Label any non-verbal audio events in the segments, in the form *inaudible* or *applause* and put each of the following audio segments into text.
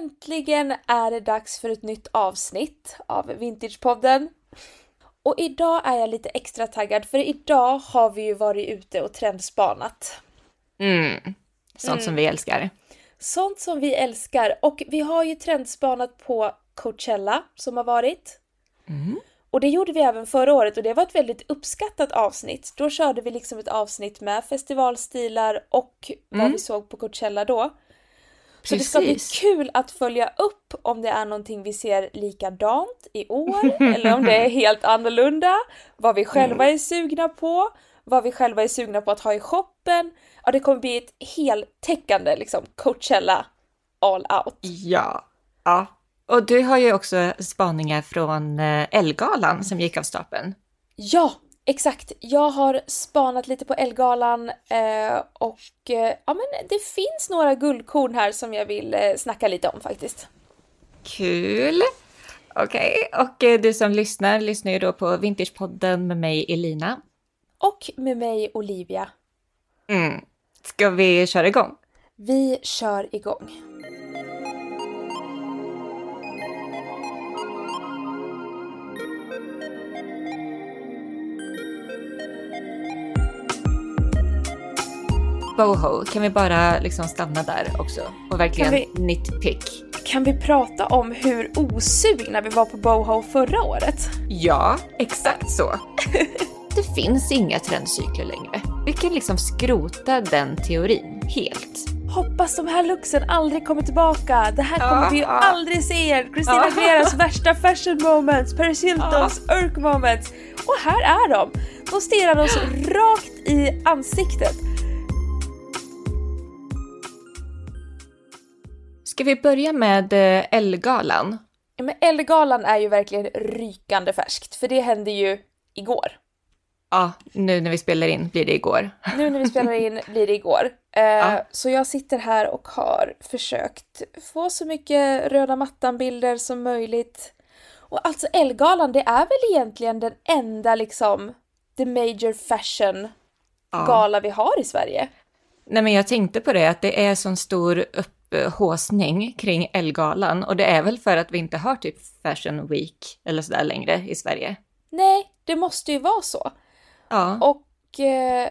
äntligen är det dags för ett nytt avsnitt av Vintagepodden. Och idag är jag lite extra taggad för idag har vi ju varit ute och trendspanat. Mm. Sånt mm. som vi älskar. Sånt som vi älskar och vi har ju trendspanat på Coachella som har varit. Mm. Och det gjorde vi även förra året och det var ett väldigt uppskattat avsnitt. Då körde vi liksom ett avsnitt med festivalstilar och vad mm. vi såg på Coachella då. Så det ska bli kul att följa upp om det är någonting vi ser likadant i år *laughs* eller om det är helt annorlunda. Vad vi själva är sugna på, vad vi själva är sugna på att ha i shoppen. Ja, det kommer bli ett heltäckande liksom Coachella all out. Ja, ja. Och du har ju också spaningar från eh, Elgalan som gick av stapeln. Ja, Exakt, jag har spanat lite på Elgalan eh, och eh, ja men det finns några guldkorn här som jag vill eh, snacka lite om faktiskt. Kul! Okej, okay. och eh, du som lyssnar lyssnar ju då på Vintagepodden med mig Elina. Och med mig Olivia. Mm. Ska vi köra igång? Vi kör igång. Boho, kan vi bara liksom stanna där också? Och verkligen kan vi, nitpick. Kan vi prata om hur osugna vi var på boho förra året? Ja, exakt så. *laughs* det finns inga trendcykler längre. Vi kan liksom skrota den teorin helt. Hoppas de här looksen aldrig kommer tillbaka. Det här kommer ja, vi ju ja. aldrig se igen. Christina. Aguileras värsta fashion moments, Paris Hiltons. Urk moments. Och här är de. De stirrar oss rakt i ansiktet. Ska vi börja med eh, Ellegalan? Ja, men Ellegalan är ju verkligen rykande färskt, för det hände ju igår. Ja, nu när vi spelar in blir det igår. *laughs* Nu när vi spelar in blir det igår. Eh, ja. Så jag sitter här och har försökt få så mycket röda mattan-bilder som möjligt. Och alltså Ellegalan, det är väl egentligen den enda liksom the major fashion gala ja. vi har i Sverige. Nej men jag tänkte på det, att det är sån stor upp upphåsning kring Elgalan och det är väl för att vi inte har typ Fashion Week eller sådär längre i Sverige. Nej, det måste ju vara så. Ja. Och eh,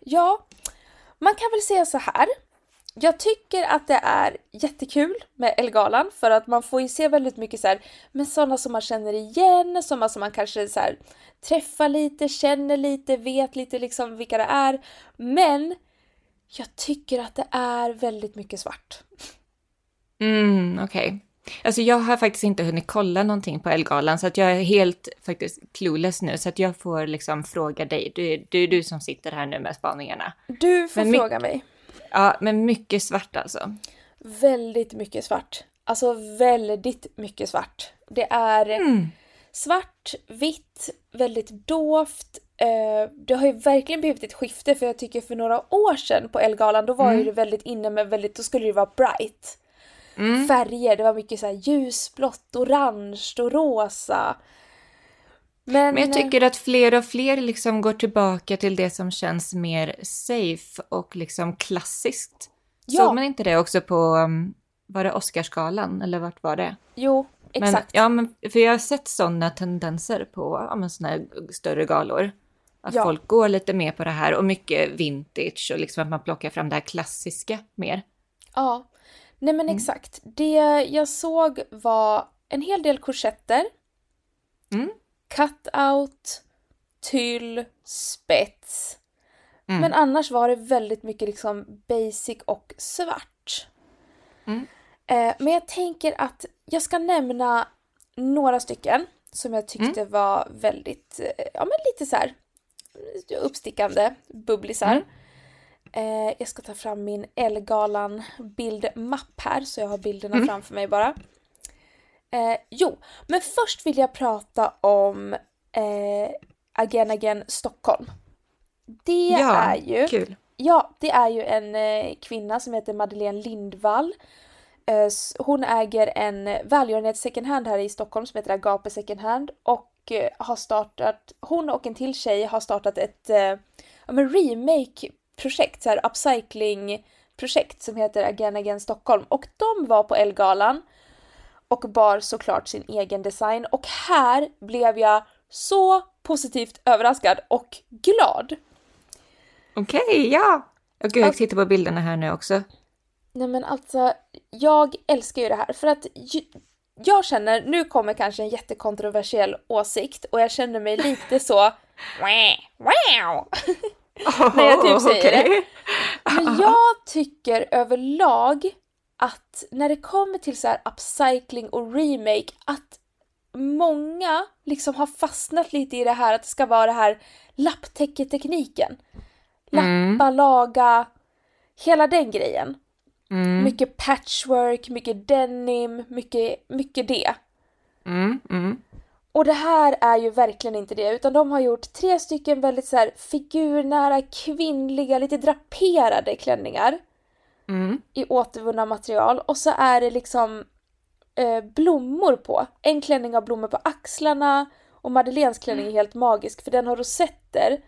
ja, man kan väl säga så här. Jag tycker att det är jättekul med Elgalan för att man får ju se väldigt mycket så här, med sådana som man känner igen, sådana som man kanske så här, träffar lite, känner lite, vet lite liksom vilka det är. Men jag tycker att det är väldigt mycket svart. Mm, okej. Okay. Alltså jag har faktiskt inte hunnit kolla någonting på Elgalan så att jag är helt faktiskt clueless nu så att jag får liksom fråga dig. Det är du, du som sitter här nu med spaningarna. Du får men fråga mig. Ja, men mycket svart alltså. Väldigt mycket svart. Alltså väldigt mycket svart. Det är mm. svart, vitt, väldigt dovt, det har ju verkligen blivit ett skifte för jag tycker för några år sedan på Elgalan då var mm. ju det väldigt inne med väldigt, då skulle det vara bright. Mm. Färger, det var mycket så här ljusblått, orange och rosa. Men, Men jag tycker att fler och fler liksom går tillbaka till det som känns mer safe och liksom klassiskt. Ja. Såg man inte det också på, um, var det Oscarsgalan eller vart var det? Jo, exakt. Men, ja, men för jag har sett sådana tendenser på ja, men såna här större galor. Att ja. folk går lite mer på det här och mycket vintage och liksom att man plockar fram det här klassiska mer. Ja, nej men mm. exakt. Det jag såg var en hel del korsetter. Mm. Cutout, tyll, spets. Mm. Men annars var det väldigt mycket liksom basic och svart. Mm. Eh, men jag tänker att jag ska nämna några stycken som jag tyckte mm. var väldigt, eh, ja men lite så här uppstickande bubblisar. Mm. Eh, jag ska ta fram min Elgalan bildmapp här så jag har bilderna mm. framför mig bara. Eh, jo, men först vill jag prata om eh, Again Again Stockholm. Det ja, är ju... Kul. Ja, det är ju en eh, kvinna som heter Madeleine Lindvall. Eh, hon äger en välgörenhet second hand här i Stockholm som heter Agape second hand och har startat, hon och en till tjej har startat ett eh, remake-projekt, så här upcycling projekt som heter Again Again Stockholm och de var på Elgalan och bar såklart sin egen design och här blev jag så positivt överraskad och glad. Okej, okay, ja! Och gud, jag tittar på bilderna här nu också. Nej men alltså, jag älskar ju det här för att jag känner, nu kommer kanske en jättekontroversiell åsikt och jag känner mig lite så *laughs* wow, *laughs* när jag typ säger okay. det. Men jag tycker överlag att när det kommer till så här upcycling och remake att många liksom har fastnat lite i det här att det ska vara det här lapptäcketekniken. Mm. Lappa, mm. laga, hela den grejen. Mm. Mycket patchwork, mycket denim, mycket, mycket det. Mm, mm. Och det här är ju verkligen inte det, utan de har gjort tre stycken väldigt så här figurnära, kvinnliga, lite draperade klänningar. Mm. I återvunna material. Och så är det liksom eh, blommor på. En klänning har blommor på axlarna och Madeleines klänning är helt magisk för den har rosetter.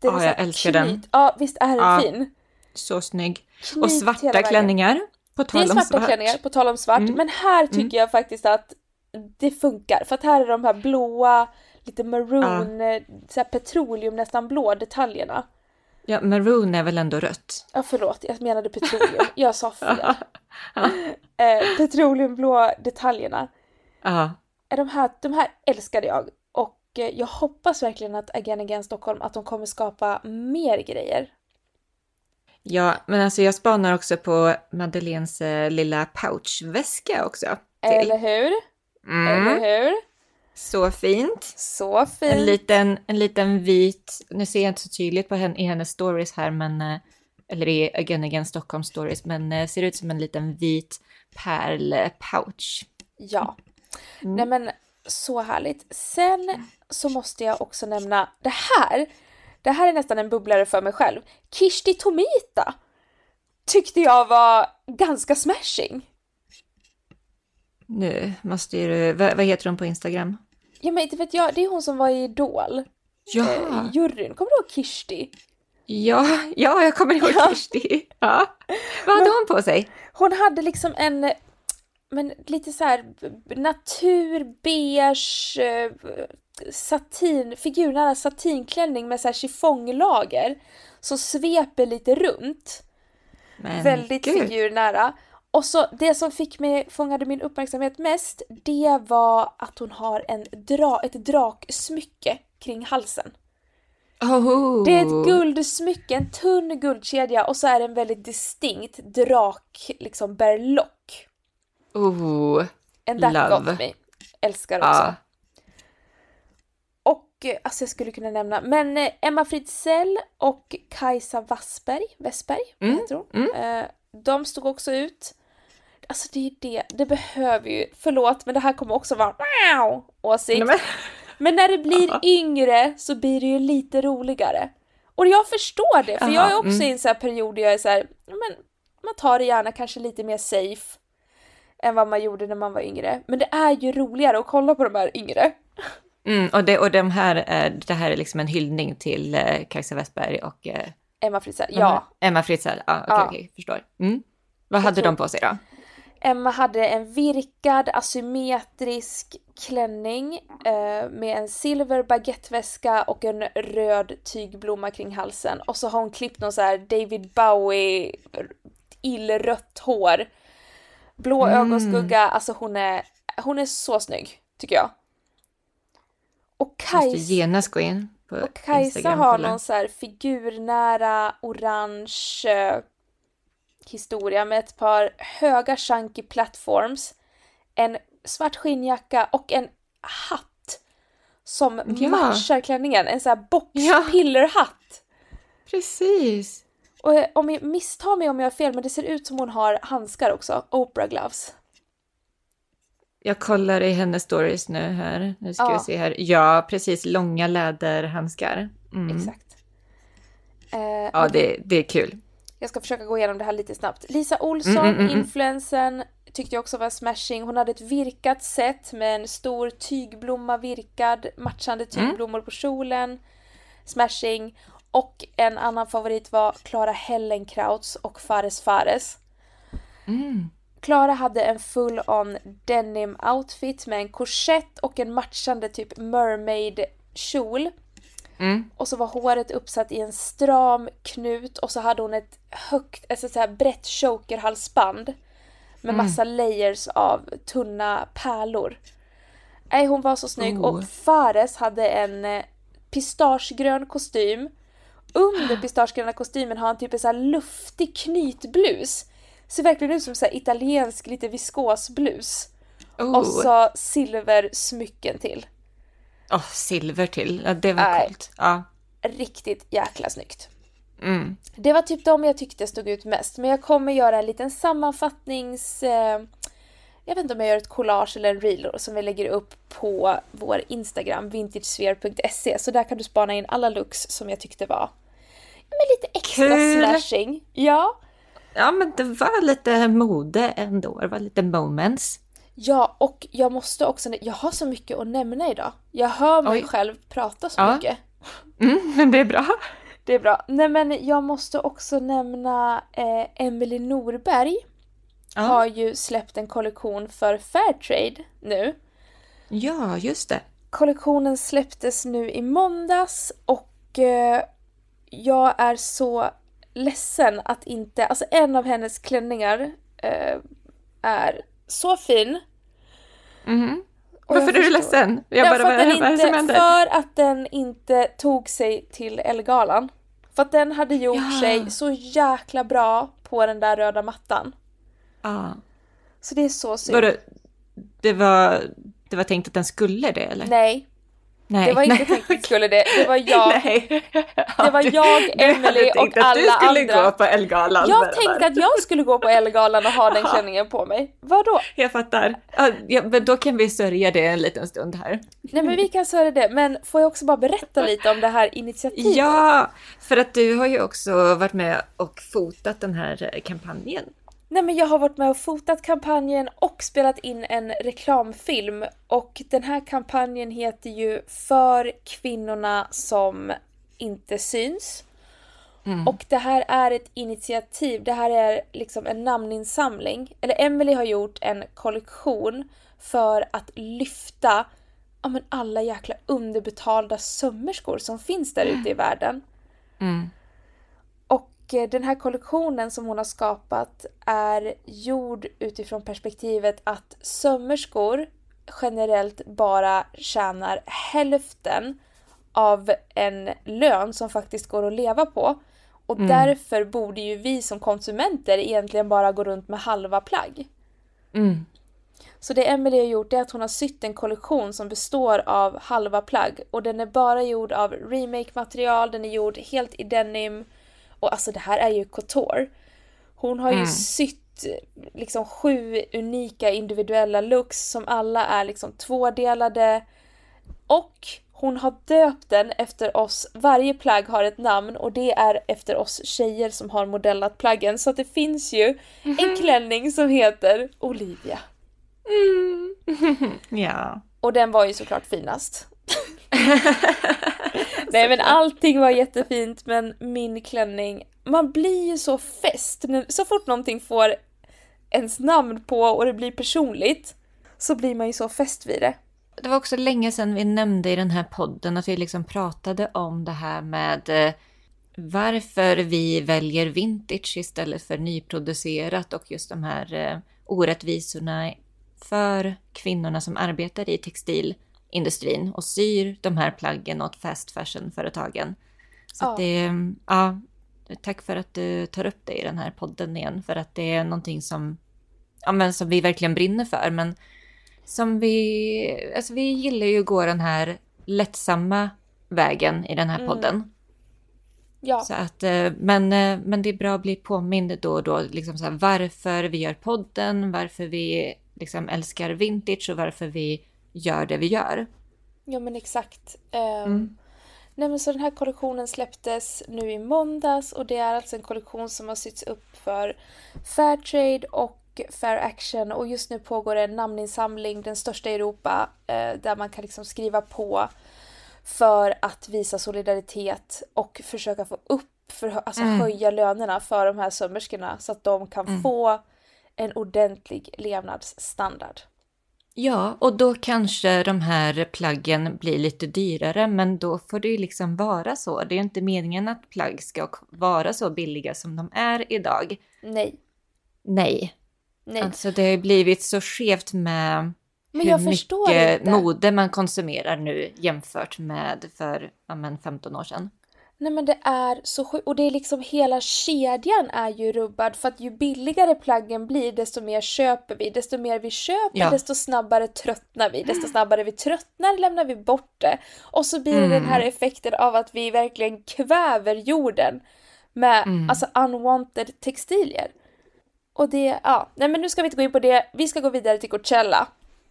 Ja, oh, jag älskar knyt. den. Ja, visst är den ja, fin? Så snygg. Knyt och svarta klänningar. På tal det är svarta klänningar, på tal om svart. Mm. Men här tycker mm. jag faktiskt att det funkar. För att här är de här blåa, lite maroon, ja. så petroleum nästan blå detaljerna. Ja, maroon är väl ändå rött? Ja, förlåt, jag menade petroleum. Jag sa fel. *laughs* eh, petroleumblå detaljerna. Ja. De här, de här älskade jag. Och eh, jag hoppas verkligen att Again Again Stockholm, att de kommer skapa mer grejer. Ja, men alltså jag spanar också på Madeleines eh, lilla pouchväska också. Till. Eller hur? Mm. Eller hur? Så fint. Så fint. En liten, en liten vit, nu ser jag inte så tydligt på henne, i hennes stories här, men, eh, eller i Again Again Stockholm stories, men eh, ser ut som en liten vit pärlpouch. Ja. Mm. Nej men så härligt. Sen så måste jag också nämna det här. Det här är nästan en bubblare för mig själv. Kishti Tomita tyckte jag var ganska smashing. Nu måste ju vad, vad heter hon på Instagram? Ja men inte vet jag, det är hon som var i Idol. Ja. Eh, juryn, kommer du ihåg Kirsti? Ja, ja jag kommer ihåg ja. Kirsti. Ja. Vad hade men, hon på sig? Hon hade liksom en, men lite så här naturbeige eh, satin, figurnära satinklänning med så här chiffonglager som sveper lite runt. Men Väldigt Gud. figurnära. Och så det som fick mig, fångade min uppmärksamhet mest, det var att hon har en dra, ett draksmycke kring halsen. Oh. Det är ett guldsmycke, en tunn guldkedja och så är det en väldigt distinkt drak, liksom berlock. Oh, And that love. got me. Älskar också. Ah. Och alltså jag skulle kunna nämna, men eh, Emma Fritzell och Kajsa Wassberg, Westberg, mm. heter hon? Mm. Eh, de stod också ut. Alltså det är det, det behöver ju, förlåt men det här kommer också vara wow, åsikt. Men. *laughs* men när det blir yngre så blir det ju lite roligare. Och jag förstår det, för Aha, jag är också mm. i en sån här period där jag är så här, men man tar det gärna kanske lite mer safe än vad man gjorde när man var yngre. Men det är ju roligare att kolla på de här yngre. Mm, och det, och de här, det här är liksom en hyllning till eh, Kajsa Westberg och eh, Emma Fritzell, ja. Emma Fritzell, ah, okej, okay, ja. okay, förstår. Mm. Vad hade de på sig då? Emma hade en virkad asymmetrisk klänning eh, med en silver baguetteväska och en röd tygblomma kring halsen. Och så har hon klippt någon så här David Bowie illrött hår. Blå mm. ögonskugga, alltså hon är, hon är så snygg, tycker jag. Och Kajsa... Måste genast gå in på Och Kajsa Instagram, har någon så här figurnära orange historia med ett par höga chunky platforms, en svart skinnjacka och en hatt som ja. matchar klänningen. En sån här boxpillerhatt. Ja. Precis. Och eh, om jag misstar mig om jag har fel, men det ser ut som hon har handskar också. Oprah gloves. Jag kollar i hennes stories nu här. Nu ska ja. vi se här. Ja, precis. Långa läderhandskar. Mm. Exakt. Eh, ja, det, det är kul. Jag ska försöka gå igenom det här lite snabbt. Lisa Olsson, mm, mm, mm. influensen, tyckte jag också var smashing. Hon hade ett virkat set med en stor tygblomma virkad, matchande mm. tygblommor på kjolen. Smashing. Och en annan favorit var Clara Hellenkrauts och Fares Fares. Mm. Klara hade en full on denim outfit med en korsett och en matchande typ mermaid kjol. Mm. Och så var håret uppsatt i en stram knut och så hade hon ett högt, alltså så här brett chokerhalsband. Med Mm. massa layers av tunna pärlor. Nej, hon var så snygg Oh. och Fares hade en eh, pistagegrön kostym. Under pistagegröna kostymen har han typ en så luftig knytblus. Ser verkligen ut som så italiensk, lite viskos blus. Oh. Och så silversmycken till. Åh, silver till. Ja, det var Nej. coolt. Ja. Riktigt jäkla snyggt. Mm. Det var typ de jag tyckte stod ut mest. Men jag kommer göra en liten sammanfattnings... Eh, jag vet inte om jag gör ett collage eller en reel som vi lägger upp på vår Instagram, vintagesphere.se. Så där kan du spana in alla looks som jag tyckte var men lite extra Kul. slashing. Ja. ja, men det var lite mode ändå. Det var lite moments. Ja, och jag måste också... Jag har så mycket att nämna idag. Jag hör mig Oj. själv prata så Ja. mycket. Mm, *laughs* men det är bra. Det är bra. Nej men jag måste också nämna eh, Emily Norberg. Ja. Har ju släppt en kollektion för Fairtrade nu. ja, just det. Kollektionen släpptes nu i måndags och eh, jag är så ledsen att inte, alltså en av hennes klänningar eh, är så fin. Jag Varför är du förstår- ledsen? Jag Ja, bara, för, att den inte, händer? för att den inte tog sig till Ellegalan. För att den hade gjort Ja. sig så jäkla bra på den där röda mattan. Ja. Så det är så synd. Var det, det, var, det var tänkt att den skulle det eller? Nej, Nej. det var inte tänkt att det skulle det. Det var jag. *laughs* Nej. Det var jag, du tänkt och att du alla skulle andra. gå på Ellegalan. Jag tänkte att jag skulle gå på Ellegalan och ha den klänningen på mig. Vadå? Jag fattar. Ja, men då kan vi sörja det en liten stund här. Nej men vi kan säga det, men får jag också bara berätta lite om det här initiativet? Ja, för att du har ju också varit med och fotat den här kampanjen. Nej men jag har varit med och fotat kampanjen och spelat in en reklamfilm och den här kampanjen heter ju För kvinnorna som inte syns. Och det här är ett initiativ, det här är liksom en namninsamling. Eller Emily har gjort en kollektion för att lyfta ja, men alla jäkla underbetalda sömmerskor som finns där ute i världen. Mm. Och eh, den här kollektionen som hon har skapat är gjord utifrån perspektivet att sömmerskor generellt bara tjänar hälften av en lön som faktiskt går att leva på. Och därför borde ju vi som konsumenter egentligen bara gå runt med halva plagg. Mm. Så det Emily har gjort är att hon har sytt en kollektion som består av halva plagg och den är bara gjord av remake-material, den är gjord helt i denim och alltså det här är ju couture. Hon har ju sytt liksom sju unika individuella looks som alla är liksom tvådelade och hon har döpt den efter oss. Varje plagg har ett namn och det är efter oss tjejer som har modellat plaggen. Så att det finns ju en klänning som heter Olivia. *laughs* Ja. Och den var ju såklart finast. *laughs* *laughs* Nej men allting var jättefint men min klänning, man blir ju så fäst. Så fort någonting får ens namn på och det blir personligt så blir man ju så fäst vid det. Det var också länge sedan vi nämnde i den här podden att vi liksom pratade om det här med eh, varför vi väljer vintage istället för nyproducerat och just de här eh, orättvisorna för kvinnorna som arbetar i textilindustrin och syr de här plaggen åt fast fashion-företagen. Så Ja. att det, ja, tack för att du tar upp det i den här podden igen, för att det är någonting som, ja, men som vi verkligen brinner för, men som vi, alltså vi gillar ju att gå den här lättsamma vägen i den här podden. Ja, Så att, eh, men, eh, men det är bra att bli påmind då och då, liksom så här, varför vi gör podden, varför vi liksom älskar vintage och varför vi gör det vi gör. ja men exakt. Ehm, Mm. Nej men så den här kollektionen släpptes nu i måndags och det är alltså en kollektion som har sytts upp för Fairtrade och Fair Action och just nu pågår en namninsamling, den största i Europa, eh, där man kan liksom skriva på för att visa solidaritet och försöka få upp, för, alltså mm. höja lönerna för de här sömmerskorna så att de kan mm. få en ordentlig levnadsstandard. Ja, och då kanske de här plaggen blir lite dyrare, men då får det ju liksom vara så. Det är inte meningen att plagg ska vara så billiga som de är idag. Nej. Nej. Nej. Alltså det har ju blivit så skevt med men hur mycket mode man konsumerar nu jämfört med för ja, men 15 år sedan. Nej men det är så sjukt och det är liksom hela kedjan är ju rubbad för att ju billigare plaggen blir desto mer köper vi, desto mer vi köper ja. desto snabbare tröttnar vi, desto snabbare vi tröttnar lämnar vi bort det och så blir det mm. den här effekten av att vi verkligen kväver jorden med mm. alltså unwanted textilier. Och det, ja, nej men nu ska vi inte gå in på det, vi ska gå vidare till Coachella.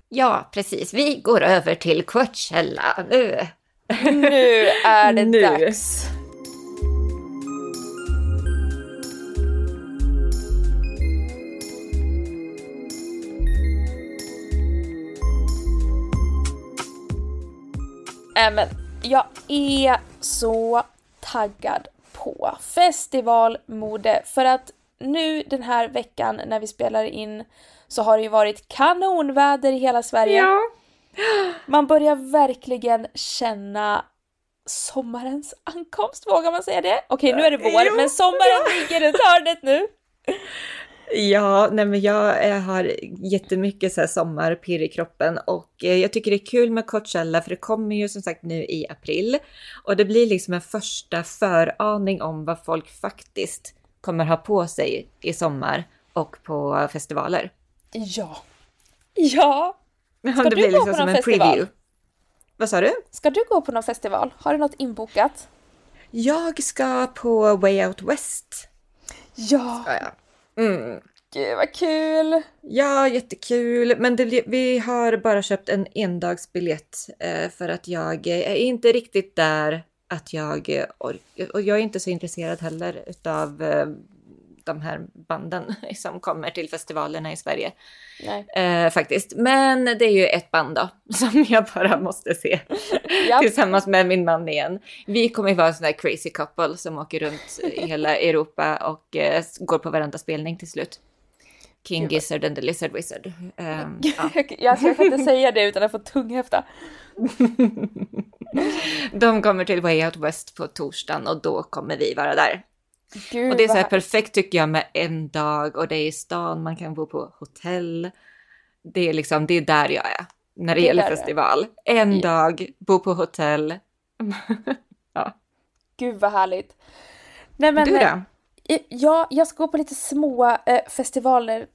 Ja, precis. Vi går över till Coachella nu. Nu är det *laughs* nu. dags. Äh, men jag är så taggad på festivalmode för att nu den här veckan när vi spelar in så har det ju varit kanonväder i hela Sverige. Ja. Man börjar verkligen känna sommarens ankomst, vågar man säga det? Okej, nu är det vår, jo, men sommaren ja. ligger runt hörnet nu. *laughs* Ja, nej men jag har jättemycket så här sommarpirr i kroppen och eh, jag tycker det är kul med Coachella för det kommer ju som sagt nu i april och det blir liksom en första föraning om vad folk faktiskt kommer ha på sig i sommar och på festivaler. Ja. Ja! Ska det du blir gå liksom på någon festival? Preview. Vad sa du? Ska du gå på någon festival? Har du något inbokat? Jag ska på Way Out West. Ja! Ska jag. Mm. Gud vad kul! Ja, jättekul. Men det, vi har bara köpt en endagsbiljett eh, för att jag är inte riktigt där att jag och jag är inte så intresserad heller utav eh, de här banden *laughs* som kommer till festivalerna i Sverige. Eh, faktiskt. Men det är ju ett band då *laughs* som jag bara måste se *laughs* tillsammans med min man igen. Vi kommer ju vara en sån där crazy couple som åker runt i hela Europa och eh, går på varenda spelning till slut. King Gizzard and the Lizard Wizard. Um, ja. jag, jag kan inte säga det utan att få tunghäfta. De kommer till Way Out West på torsdagen och då kommer vi vara där. Gud, och det är så här perfekt tycker jag med en dag och det är i stan, man kan bo på hotell. Det är liksom, det är där jag är när det, det gäller festival. En ja. dag, bo på hotell. *laughs* ja. Gud vad härligt. Nej, men, du då? Eh, ja, jag ska gå på lite små eh, festivaler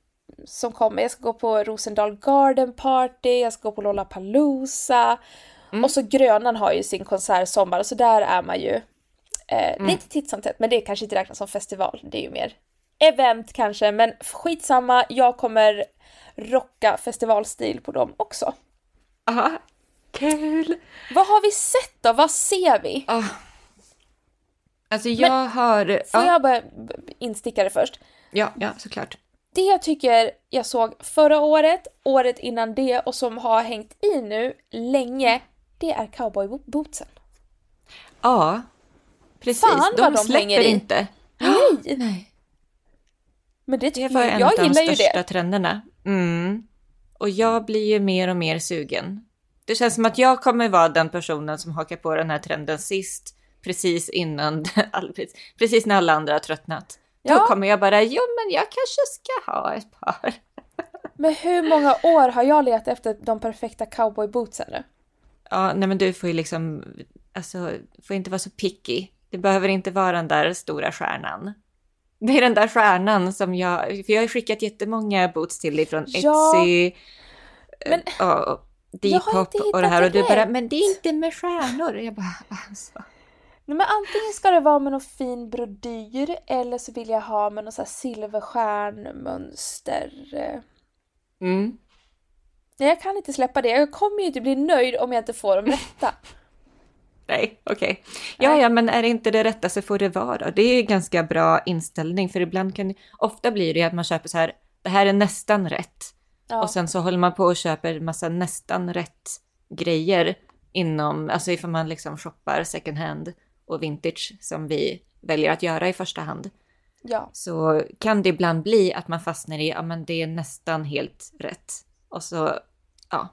som kommer. Jag ska gå på Rosendal Garden Party, jag ska gå på Lollapalooza. Mm. Och så Grönan har ju sin konsertsommar, så där är man ju Eh, mm. Lite titt som tätt, men det kanske inte räknas som festival. Det är ju mer event kanske, men skitsamma. Jag kommer rocka festivalstil på dem också. Aha, kul! Vad har vi sett då? Vad ser vi? Oh. Alltså jag men, har... Får oh. jag bara insticka det först? Ja, ja såklart. Det jag tycker jag såg förra året, året innan det och som har hängt i nu länge, det är cowboybootsen. Ja, Precis, Fan, de, de släpper inte. *gasps* Nej! Nej. Men det, det var en jag av de största det. trenderna. Mm. Och jag blir ju mer och mer sugen. Det känns som att jag kommer vara den personen som hakar på den här trenden sist, precis innan, *laughs* precis när alla andra har tröttnat. Ja. Då kommer jag bara, jo men jag kanske ska ha ett par. *laughs* Men hur många år har jag letat efter de perfekta cowboybootsen nu? Ja, nej men du får ju liksom, alltså, får inte vara så picky. Det behöver inte vara den där stora stjärnan. Det är den där stjärnan som jag, för jag har skickat jättemånga boots till dig från ja, Etsy, men, och Depop och det här och du bara, men det är inte med stjärnor. Jag bara, alltså. Nej, men antingen ska det vara med någon fin brodyr eller så vill jag ha med någon så här silverstjärnmönster. Mm. Nej, jag kan inte släppa det. Jag kommer ju inte bli nöjd om jag inte får de rätta. *laughs* Nej, okej. Okay. Ja, ja, men är det inte det rätta så får det vara. Det är ju ganska bra inställning, för ibland kan ofta blir det att man köper så här, det här är nästan rätt. Ja. Och sen så håller man på och köper massa nästan rätt grejer inom, alltså ifall man liksom shoppar second hand och vintage som vi väljer att göra i första hand. Ja. Så kan det ibland bli att man fastnar i, ja men det är nästan helt rätt. Och så, ja.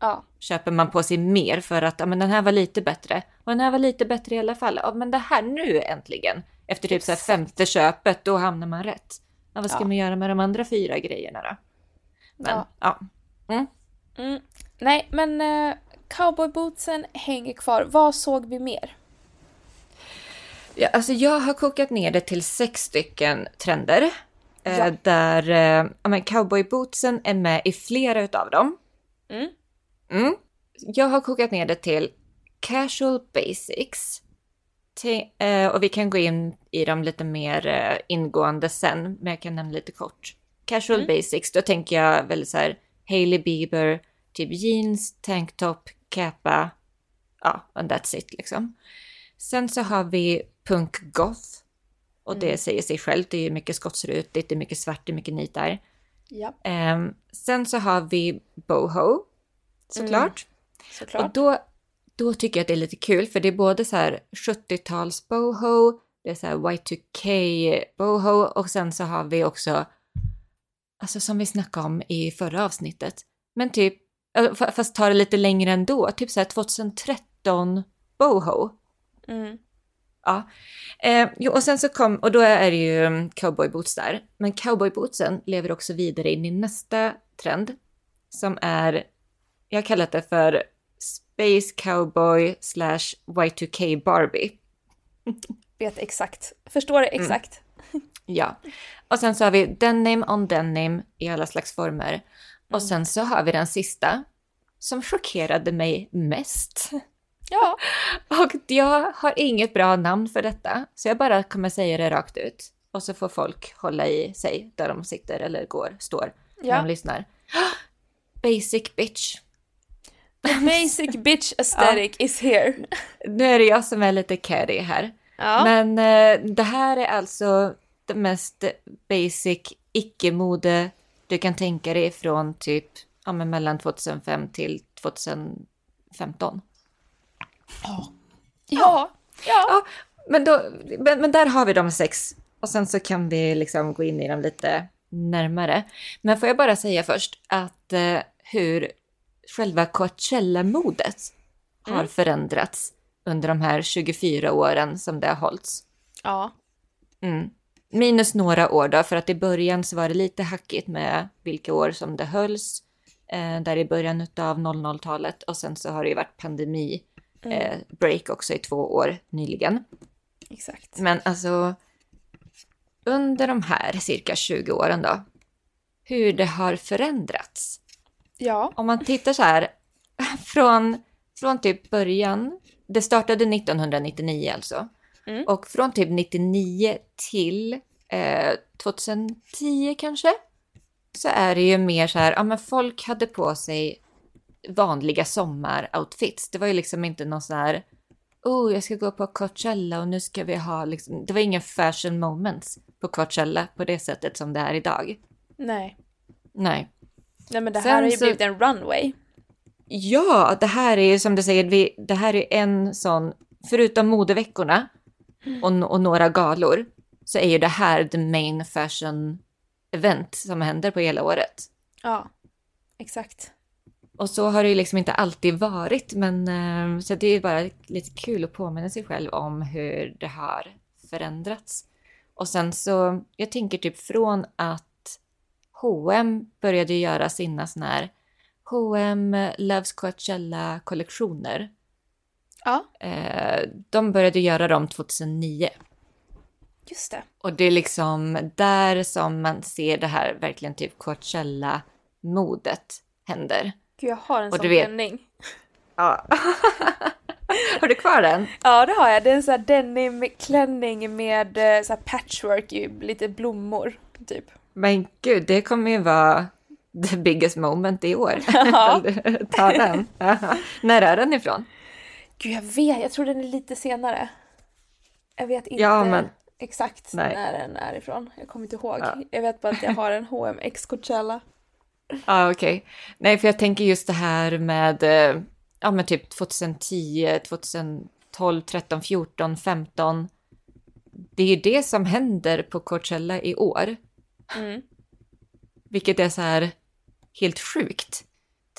Ja. Köper man på sig mer för att, ja men den här var lite bättre. Och den här var lite bättre i alla fall. Ja men det här nu äntligen. Efter typ så här femte köpet, då hamnar man rätt. Ja, vad ska ja. man göra med de andra fyra grejerna då? Men, ja. ja. Mm. Mm. Nej, men uh, cowboybootsen hänger kvar. Vad såg vi mer? Ja, alltså jag har kokat ner det till sex stycken trender. Eh, ja. där eh, cowboybootsen är med i flera utav dem. Mm. Mm. Jag har kokat ner det till casual basics. Eh, och vi kan gå in i dem lite mer eh, ingående sen, men jag kan nämna lite kort. Casual mm. basics, då tänker jag väl så här Hailey Bieber, typ jeans, tanktop, kappa, ja, and that's it liksom. Sen så har vi punk goth. Och det mm. säger sig självt, det är mycket skottsrutigt, det är mycket svart, det är mycket nitar. Ja. Um, sen så har vi boho, såklart. Mm. såklart. Och då, då tycker jag att det är lite kul, för det är både så här 70-tals boho, det är så här Y2K boho och sen så har vi också, alltså som vi snackade om i förra avsnittet, men typ, fast ta det lite längre ändå, typ så här 2013 boho. Mm. Ja. Eh, jo, och sen så kom, och då är det ju mm, cowboyboots där. Men cowboybootsen lever också vidare in i nästa trend som är, jag har kallat det för Space Cowboy slash Y2K Barbie. *laughs* Vet exakt, förstår mm. exakt. Mm. *laughs* Ja. Och sen så har vi denim on denim i alla slags former. Och mm. sen så har vi den sista som chockerade mig mest. *laughs* Ja. Och jag har inget bra namn för detta, så jag bara kommer säga det rakt ut. Och så får folk hålla i sig där de sitter eller går, står, ja. när de lyssnar. *gasps* Basic bitch. The *laughs* *laughs* basic bitch aesthetic ja. is here. *laughs* Nu är det jag som är lite catty här. Ja. Men eh, det här är alltså det mest basic icke-mode du kan tänka dig från typ ja, men mellan 2005 till 2015. Ja. Ja. Ja. ja men, då, men, men där har vi de sex. Och sen så kan vi liksom gå in i dem lite närmare. Men får jag bara säga först att eh, hur själva Coachella-modet har mm. förändrats under de här 24 åren som det har hållits. Ja. Mm. Minus några år då, för att i början så var det lite hackigt med vilka år som det hölls. Eh, där i början av 00-talet och sen så har det ju varit pandemi mm. eh, break också i två år nyligen. Exakt. Men alltså under de här cirka 20 åren då, hur det har förändrats. Ja. Om man tittar så här *laughs* från, från typ början, det startade 1999 alltså, mm. och från typ 99 till eh, 2010 kanske, så är det ju mer så här, ja men folk hade på sig vanliga sommaroutfits. Det var ju liksom inte någon sån här, oh jag ska gå på Coachella och nu ska vi ha liksom, det var ingen fashion moments på Coachella på det sättet som det är idag. Nej. Nej. Nej men det Sen här har ju så... blivit en runway. Ja, det här är ju som du säger, vi, det här är en sån, förutom modeveckorna och, och några galor, så är ju det här the main fashion event som händer på hela året. Ja, exakt. Och så har det ju liksom inte alltid varit, men eh, så det är bara lite kul att påminna sig själv om hur det har förändrats. Och sen så, jag tänker typ från att H&M började göra sina såna här H&M Loves Coachella-kollektioner. Ja. Eh, de började göra dem 2009. Just det. Och det är liksom där som man ser det här verkligen typ Coachella-modet händer. Gud, jag har en sån klänning. Ja. *laughs* har du kvar den? Ja, det har jag. Det är en sån här denim-klänning med eh, så patchwork lite blommor, typ. Men gud, det kommer ju vara the biggest moment i år. Ja. *laughs* Ta den. *laughs* När är den ifrån? Gud, jag vet. Jag tror den är lite senare. Jag vet inte ja, men... exakt Nej. när den är ifrån. Jag kommer inte ihåg. Ja. Jag vet bara att jag har en *laughs* H&M X Coachella. Ja, ah, okej. Okay. Nej, för jag tänker just det här med, eh, ja men typ 2010, 2012, 13, 14, 15. Det är ju det som händer på Coachella i år. Mm. Vilket är så här helt sjukt.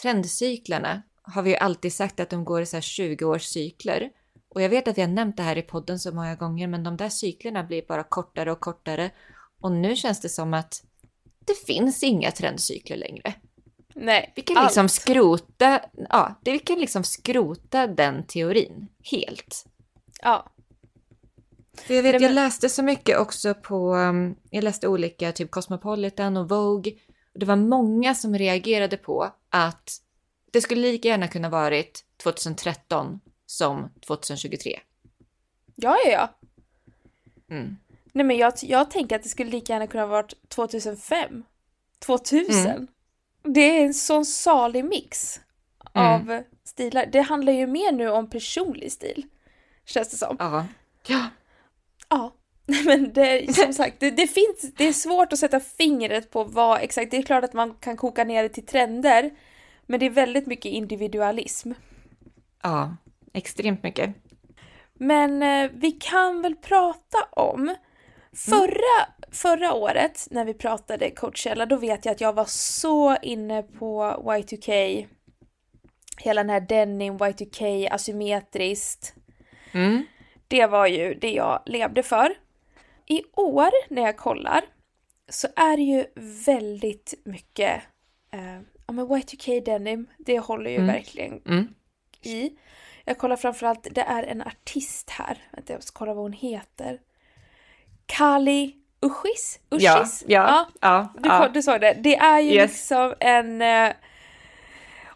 Trendcyklarna har vi ju alltid sagt att de går i så här 20-årscykler. Och jag vet att vi har nämnt det här i podden så många gånger, men de där cyklerna blir bara kortare och kortare. Och nu känns det som att det finns inga trendcykler längre. Nej, vi kan liksom allt. skrota, ja, vi kan liksom skrota den teorin helt. Ja. För jag vet, jag läste så mycket också på, um, jag läste olika, typ Cosmopolitan och Vogue. Och det var många som reagerade på att det skulle lika gärna kunna varit 2013 som 2023. Ja, ja, ja. Mm. Nej men jag, jag tänker att det skulle lika gärna kunna varit 2005. 2000. Mm. Det är en sån salig mix mm. av stilar. Det handlar ju mer nu om personlig stil. Känns det som. Ja. Ja. Ja. *laughs* Men det, som *laughs* sagt, det, det, finns, det är svårt att sätta fingret på vad exakt, det är klart att man kan koka ner det till trender, men det är väldigt mycket individualism. Ja, extremt mycket. Men eh, vi kan väl prata om Förra, mm. förra året när vi pratade Coachella, då vet jag att jag var så inne på Y2K. Hela den här denim, Y2K, asymmetriskt. Mm. Det var ju det jag levde för. I år när jag kollar så är det ju väldigt mycket eh, ja men Y2K denim, det håller ju mm. verkligen mm. i. Jag kollar framförallt, det är en artist här, vänta jag ska kolla vad hon heter. Kali Ushis? Ushis? Ja, ja, ja, du, ja. du såg det. Det är ju yes. liksom en... Eh,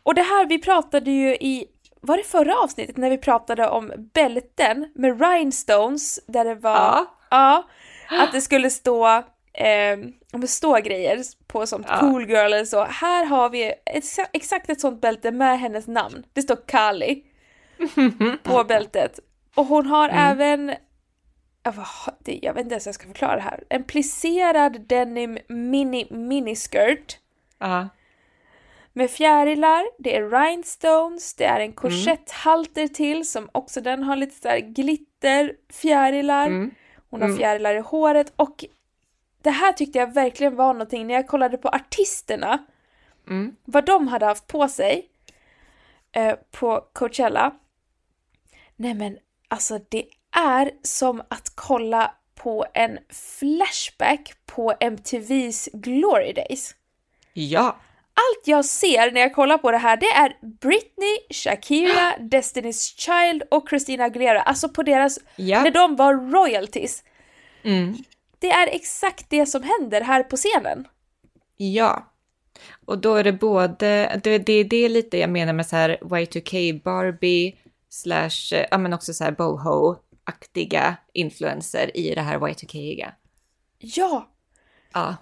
och det här, vi pratade ju i, var det förra avsnittet när vi pratade om bälten med rhinestones där det var, ja, ja att det skulle stå, eh, om står grejer på som ja. cool girl eller så. Här har vi ett, exakt ett sånt bälte med hennes namn. Det står Kali *laughs* på bältet. Och hon har mm. även jag vet inte ens hur jag ska förklara det här. En plisserad denim mini miniskirt. Uh. Med fjärilar, det är rhinestones, det är en korsetthalter mm. till som också den har lite såhär glitter, fjärilar. Mm. Hon har mm. fjärilar i håret och det här tyckte jag verkligen var någonting när jag kollade på artisterna. Mm. Vad de hade haft på sig eh, på Coachella. Nej men alltså det är som att kolla på en flashback på MTVs Glory Days. Ja! Allt jag ser när jag kollar på det här det är Britney, Shakira, *gasps* Destiny's Child och Christina Aguilera. Alltså på deras, ja. när de var royalties. Mm. Det är exakt det som händer här på scenen. Ja. Och då är det både, det, det är det lite jag menar med så här Y2K Barbie slash, ja men också så här boho aktiga influenser i det här Y2K-iga. Ja! Ja.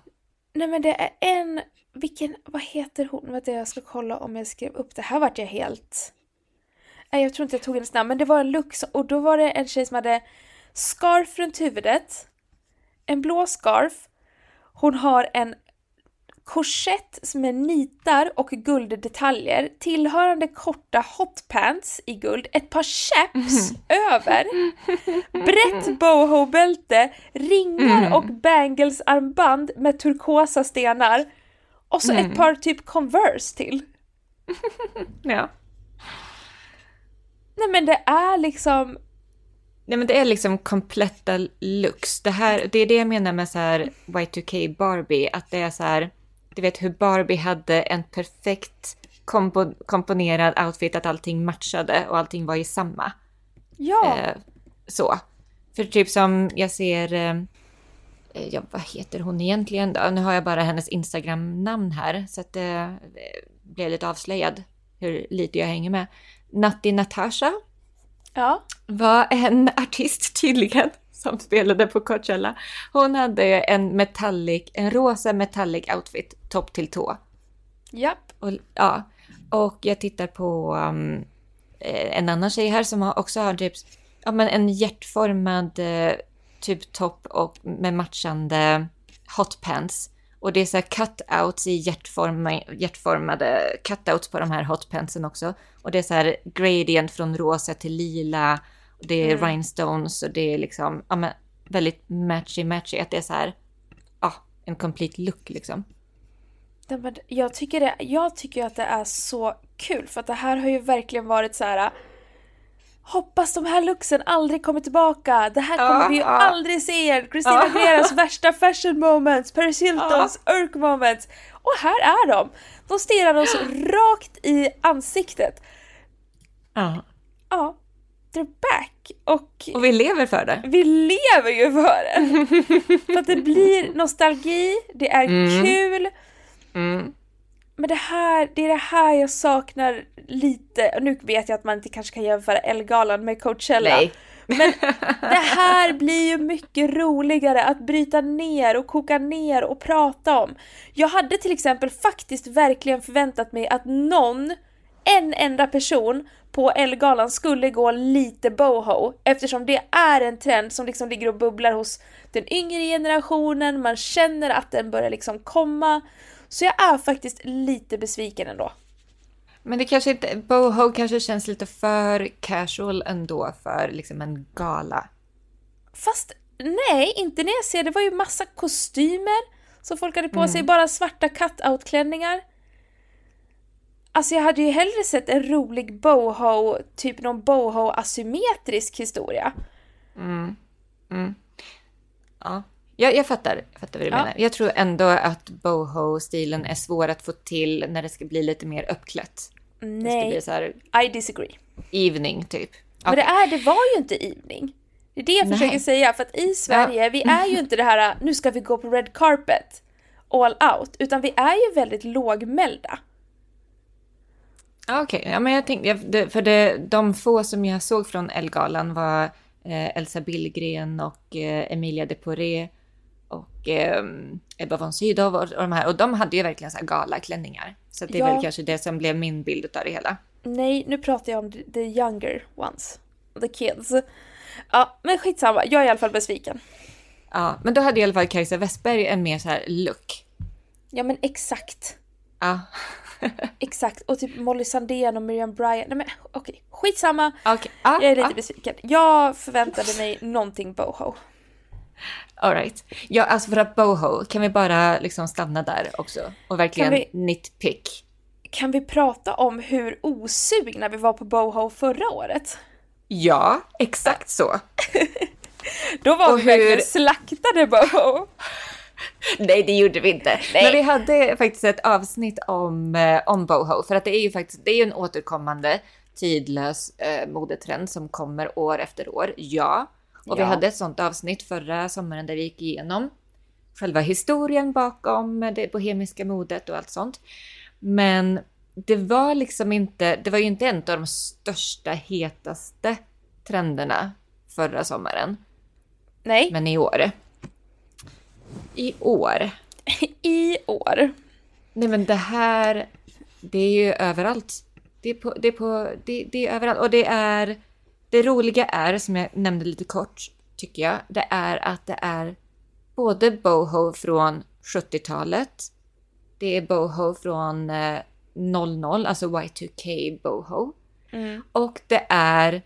Nej men det är en, vilken, vad heter hon? Vänta jag ska kolla om jag skrev upp det. Här vart jag helt... Nej jag tror inte jag tog hennes namn men det var en look och då var det en tjej som hade scarf runt huvudet, en blå scarf, hon har en korsett med nitar och gulddetaljer, tillhörande korta hotpants i guld, ett par chaps mm. över, brett boho-bälte, ringar mm. och banglesarmband med turkosa stenar och så mm. ett par typ Converse till. *laughs* ja. Nej men det är liksom... Nej men det är liksom kompletta looks. Det, här, det är det jag menar med så här Y2K Barbie, att det är så här du vet hur Barbie hade en perfekt kompo komponerad outfit, att allting matchade och allting var i samma. Ja. Eh, så. För typ som jag ser, eh, ja vad heter hon egentligen då? Nu har jag bara hennes Instagram-namn här så att det eh, blev lite avslöjad hur lite jag hänger med. Natti Natasha ja. var en *laughs* artist tydligen som spelade på Coachella. Hon hade en metallic, en rosa metallic outfit, topp till tå. Japp. Och, ja, och jag tittar på um, en annan tjej här som också har typ, ja men en hjärtformad uh, typ topp och med matchande hotpants. Och det är så här cutouts i hjärtforma, hjärtformade cutouts på de här hotpantsen också. Och det är så här gradient från rosa till lila. Och det är mm. rhinestones och det är liksom ja, men väldigt matchy-matchy. Att det är så här, ja, en complete look liksom. Jag tycker, det, jag tycker att det är så kul för att det här har ju verkligen varit så här Hoppas de här looksen aldrig kommer tillbaka. Det här kommer uh, vi ju uh. aldrig se igen. Christina. Aguileras värsta fashion moments, Paris Hiltons uh. Urk moments. Och här är de! De stirrar oss rakt i ansiktet. Ja. Ja. They're back. Och, och vi lever för det. Vi lever ju för det! *laughs* för att det blir nostalgi, det är mm. kul. Mm. Men det här, det är det här jag saknar lite, nu vet jag att man inte kanske kan jämföra Elgalan med Coachella. Nej. Men *laughs* det här blir ju mycket roligare att bryta ner och koka ner och prata om. Jag hade till exempel faktiskt verkligen förväntat mig att någon, en enda person på Elgalan skulle gå lite boho eftersom det är en trend som liksom ligger och bubblar hos den yngre generationen, man känner att den börjar liksom komma. Så jag är faktiskt lite besviken ändå. Men det kanske inte, boho kanske känns lite för casual ändå för liksom en gala. Fast nej, inte när jag ser det var ju massa kostymer som folk hade på mm. sig, bara svarta cut-out-klänningar. Alltså jag hade ju hellre sett en rolig boho, typ någon boho asymmetrisk historia. Mm. Mm. Ja. Jag, jag fattar, jag fattar vad du ja. menar. Jag tror ändå att boho-stilen är svår att få till när det ska bli lite mer uppklätt. Nej, så I disagree. Evening typ. Men det, är, det var ju inte evening. Det är det jag Nej. försöker säga, för att i Sverige, ja. vi är ju inte det här nu ska vi gå på red carpet all out, utan vi är ju väldigt lågmälda. Okej, okay. ja men jag tänkte, för det, de få som jag såg från Elgalan var eh, Elsa Billgren och eh, Emilia de Poré och eh, Ebba von Sydow och, de här. Och de hade ju verkligen så här galaklänningar. Så det är ja. väl kanske det som blev min bild av det hela. Nej, nu pratar jag om the younger ones. The kids. Ja, men skitsamma. Jag är i alla fall besviken. Ja, men då hade i alla fall Kajsa Westberg en mer så här look. Ja, men exakt. Ja. *laughs* exakt. Och typ Molly Sandén och Miriam Bryant. Nej men okej, okay. skitsamma. Okay. Ah, jag är lite ah. besviken. Jag förväntade mig någonting boho. *laughs* Alright. Ja, alltså för att boho, kan vi bara liksom stanna där också? Och verkligen vi, nitpick. Kan vi prata om hur osugna vi var på boho förra året? Ja, exakt så. *laughs* Då var och vi hur... verkligen slaktade boho. *laughs* Nej, det gjorde vi inte. Nej. Men vi hade faktiskt ett avsnitt om, eh, om boho, för att det är ju faktiskt det är en återkommande tidlös eh, modetrend som kommer år efter år. Ja, och ja. vi hade ett sånt avsnitt förra sommaren där vi gick igenom själva historien bakom det bohemiska modet och allt sånt. Men det var liksom inte, det var ju inte en av de största, hetaste trenderna förra sommaren. Nej. Men i år. I år. *laughs* I år. Nej men det här, det är ju överallt. Det är, på, det är, på, det, det är överallt och det är det roliga är, som jag nämnde lite kort, tycker jag, det är att det är både boho från 70-talet, det är boho från eh, 00, alltså Y2K boho. Mm. Och det är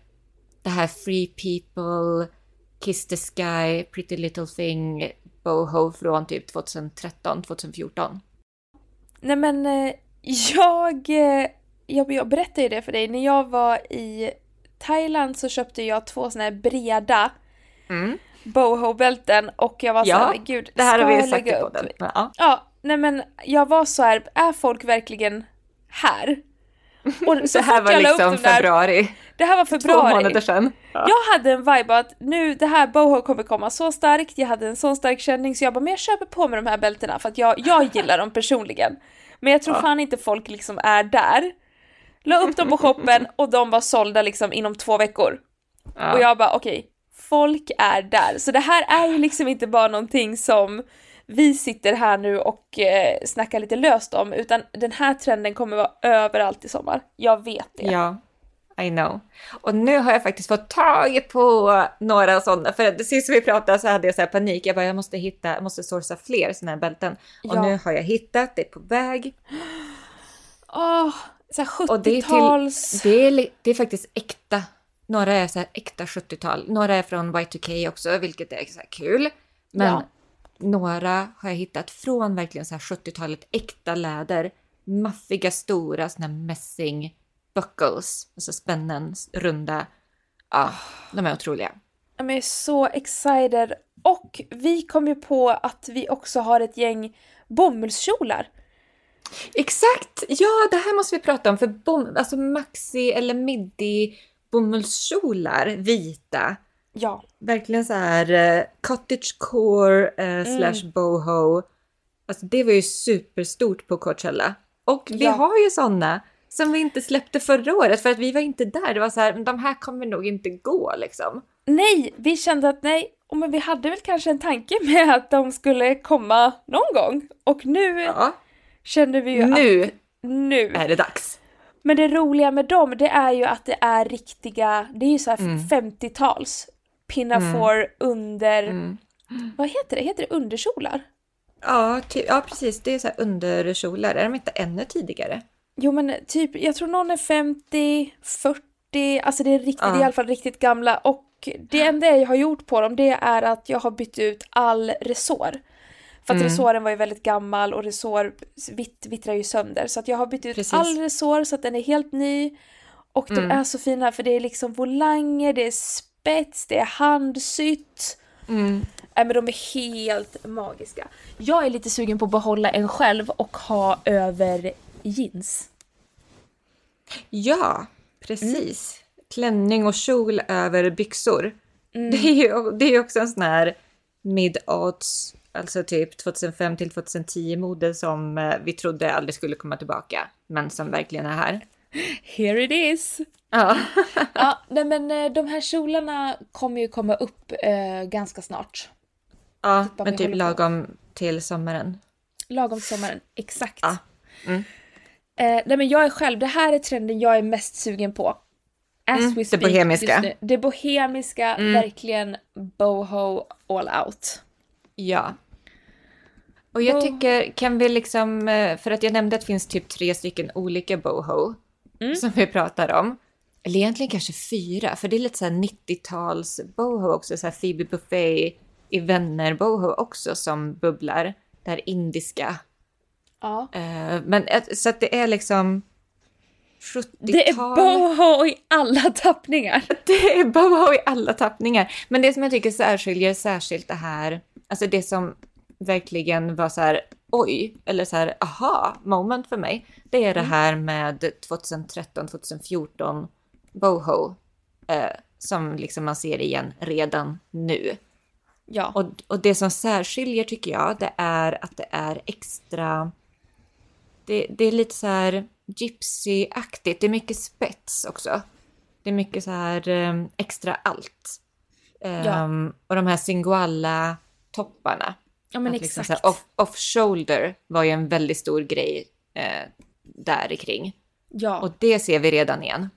det här Free People, Kiss the Sky, Pretty Little Thing, boho från typ 2013, 2014. Nej men eh, jag, eh, jag, jag berättade ju det för dig, när jag var i Thailand så köpte jag två såna här breda mm. boho-bälten och jag var ja, så gud, det här har vi sagt i podden. Ja. ja, nej men jag var så här, är folk verkligen här? Och *laughs* så det här var liksom där, februari. Det här var februari. Två månader sedan. Ja. Jag hade en vibe att nu, det här boho kommer komma så starkt, jag hade en sån stark känning så jag bara, men jag köper på mig de här bältena för att jag, jag gillar dem personligen. Men jag tror ja. fan inte folk liksom är där. La upp dem på shoppen och de var sålda liksom inom två veckor. Ja. Och jag bara okej, okay, folk är där. Så det här är ju liksom inte bara någonting som vi sitter här nu och eh, snackar lite löst om, utan den här trenden kommer vara överallt i sommar. Jag vet det. Ja, I know. Och nu har jag faktiskt fått tag på några sådana. För sist vi pratade så hade jag så panik. Jag bara, jag måste hitta, jag måste sourca fler sådana här bälten. Och ja. nu har jag hittat, det på väg. Åh, oh, så 70-tals... Det, det, är, det är faktiskt äkta. Några är så äkta 70-tal. Några är från Y2K också, vilket är så kul. Men ja. några har jag hittat från verkligen så här 70-talet, äkta läder. Maffiga, stora såna här mässing buckles, alltså spännen, runda. Ja, de är otroliga. Jag är så excited. Och vi kom ju på att vi också har ett gäng bomullskjolar. Exakt! Ja, det här måste vi prata om. För bom, alltså maxi eller midi bomullskjolar, vita. Ja. Verkligen så här uh, cottagecore uh, mm. slash boho. Alltså det var ju superstort på Coachella. Och vi ja. har ju sådana som vi inte släppte förra året för att vi var inte där. Det var så här, de här kommer nog inte gå liksom. Nej, vi kände att nej, men vi hade väl kanske en tanke *laughs* med att de skulle komma någon gång. Och nu ja. Kände vi ju nu att nu är det dags. Men det roliga med dem, det är ju att det är riktiga, det är ju så här mm. 50-tals pinafore mm. under, mm. vad heter det, heter det underkjolar? Ja, ja precis, det är så här underkjolar, är de inte ännu tidigare? Jo men typ, jag tror någon är 50, 40, alltså det är riktigt, ja. i alla fall riktigt gamla och det enda jag har gjort på dem det är att jag har bytt ut all resår. För att mm. resåren var ju väldigt gammal och resår vitt, vittrar ju sönder så att jag har bytt ut Precis. all resår så att den är helt ny. Och mm. de är så fina för det är liksom volanger, det är spets, det är handsytt. Mm. Äh, men de är helt magiska. Jag är lite sugen på att behålla en själv och ha över jeans. Ja, precis. Mm. Klänning och kjol över byxor. Mm. Det är ju det är också en sån här mid-odds, alltså typ 2005 till 2010 mode som eh, vi trodde aldrig skulle komma tillbaka, men som verkligen är här. Here it is! Ja. ja, nej men eh, de här kjolarna kommer ju komma upp eh, ganska snart. Ja, men typ lagom till sommaren. Lagom till sommaren, exakt. Ja. Mm. Eh, nej men jag är själv, det här är trenden jag är mest sugen på. As mm, we speak, det bohemiska. Det bohemiska, mm. verkligen boho all out. Ja. Och jag tycker, kan vi liksom, eh, för att jag nämnde att det finns typ tre stycken olika boho mm. som vi pratar om. Eller egentligen kanske fyra, för det är lite så 90-tals boho också, så här Phoebe Buffet i Vänner boho också som bubblar. Det här indiska Ja. Uh, men så att det är liksom 70-tal. Det är boho i alla tappningar. *laughs* Det är boho i alla tappningar. Men det som jag tycker särskiljer särskilt det här, alltså det som verkligen var så här oj, eller så här aha moment för mig, det är det mm. här med 2013, 2014 boho eh, som liksom man ser igen redan nu. Ja. Och, och det som särskiljer tycker jag, det är att det är extra det, det är lite så här gypsy-aktigt. Det är mycket spets också. Det är mycket så här um, extra allt. Um, ja. Och de här singoalla topparna. Ja men liksom exakt. off, off, shoulder var ju en väldigt stor grej eh, där kring. Ja. Och det ser vi redan igen.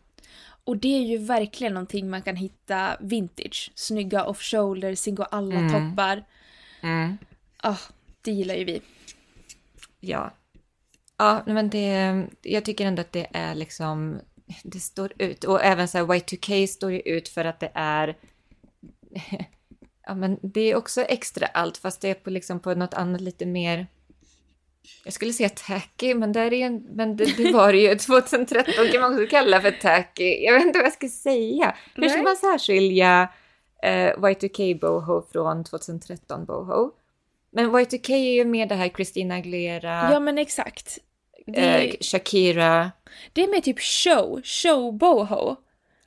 Och det är ju verkligen någonting man kan hitta vintage. Snygga off-shoulder, singoalla mm. toppar. Mm. Oh, det gillar ju vi. Ja, Ja, men det, jag tycker ändå att det är liksom, det står ut. Och även så här Y2K står ju ut för att det är, *laughs* ja men det är också extra allt fast det är på liksom på något annat lite mer, jag skulle säga tacky, men, där är en, men det, det var det ju *laughs* 2013 kan man också kalla för tacky. Jag vet inte vad jag ska säga. Hur ska man särskilja eh, Y2K boho från 2013 boho? Men Y2K är ju mer det här Christina Aguilera. Ja men exakt. Det... Eh, Shakira. Det är mer typ show, show boho.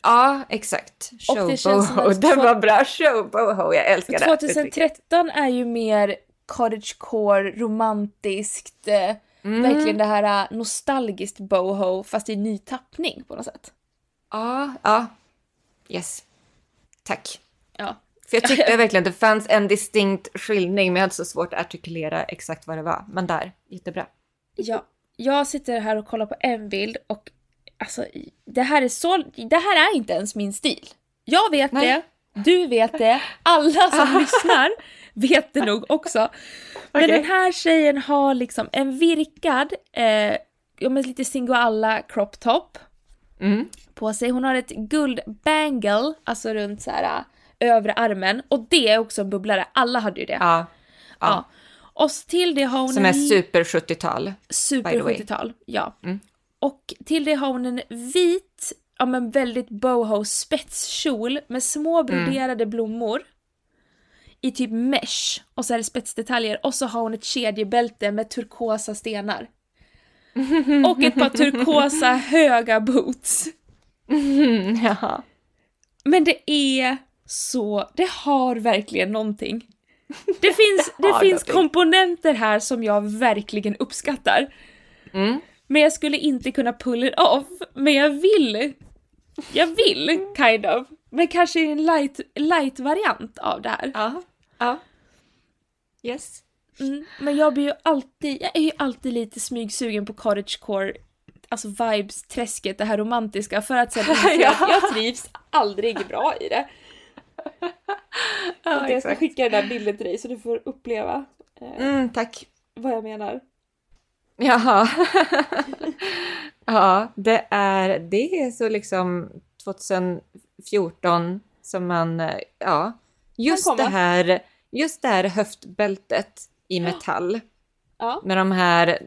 Ja, exakt. Show boho. *laughs* Den var bra. Show boho, jag älskar det. 2013 är ju mer cottagecore, romantiskt, eh, mm. verkligen det här eh, nostalgiskt boho fast i ny tappning på något sätt. Ja, ja. Yes. Tack. Ja. För jag tyckte *laughs* verkligen att det fanns en distinkt skillning men jag hade så svårt att artikulera exakt vad det var. Men där, jättebra. Ja, jag sitter här och kollar på en bild och alltså det här är så, det här är inte ens min stil. Jag vet Nej. det, du vet det, alla som *laughs* lyssnar vet det nog också. Men okay. den här tjejen har liksom en virkad, eh, med lite singoalla crop top mm. på sig. Hon har ett guld bangle, alltså runt så här äh, övre armen. Och det är också en bubblare, alla hade ju det. Ja. ja. ja. Och till det har hon Som är super 70-tal. Super 70-tal, ja. Mm. Och till det har hon en vit, ja men väldigt boho spetskjol med små mm. broderade mm. blommor i typ mesh och så är det spetsdetaljer och så har hon ett kedjebälte med turkosa stenar. *laughs* Och ett par turkosa höga boots. Mm, *laughs* ja. Men det är så, det har verkligen någonting. Det *laughs* finns, det finns komponenter här som jag verkligen uppskattar. Mm. Men jag skulle inte kunna pull it off. Men jag vill. Jag vill, kind of. Men kanske i en light, light variant av det här. Ja. Ja. Yes. Mm, men jag blir ju alltid, jag är ju alltid lite smygsugen på cottagecore, alltså vibes-träsket, det här romantiska, för att sen *laughs* ja. jag trivs aldrig bra i det. ja, och jag ska skicka den där bilden till dig så du får uppleva eh, mm, tack. vad jag menar. Jaha. *laughs* ja, det är, det är så liksom 2014 som man, eh, ja, just det här, just det här höftbältet i metall. Ja. Med de här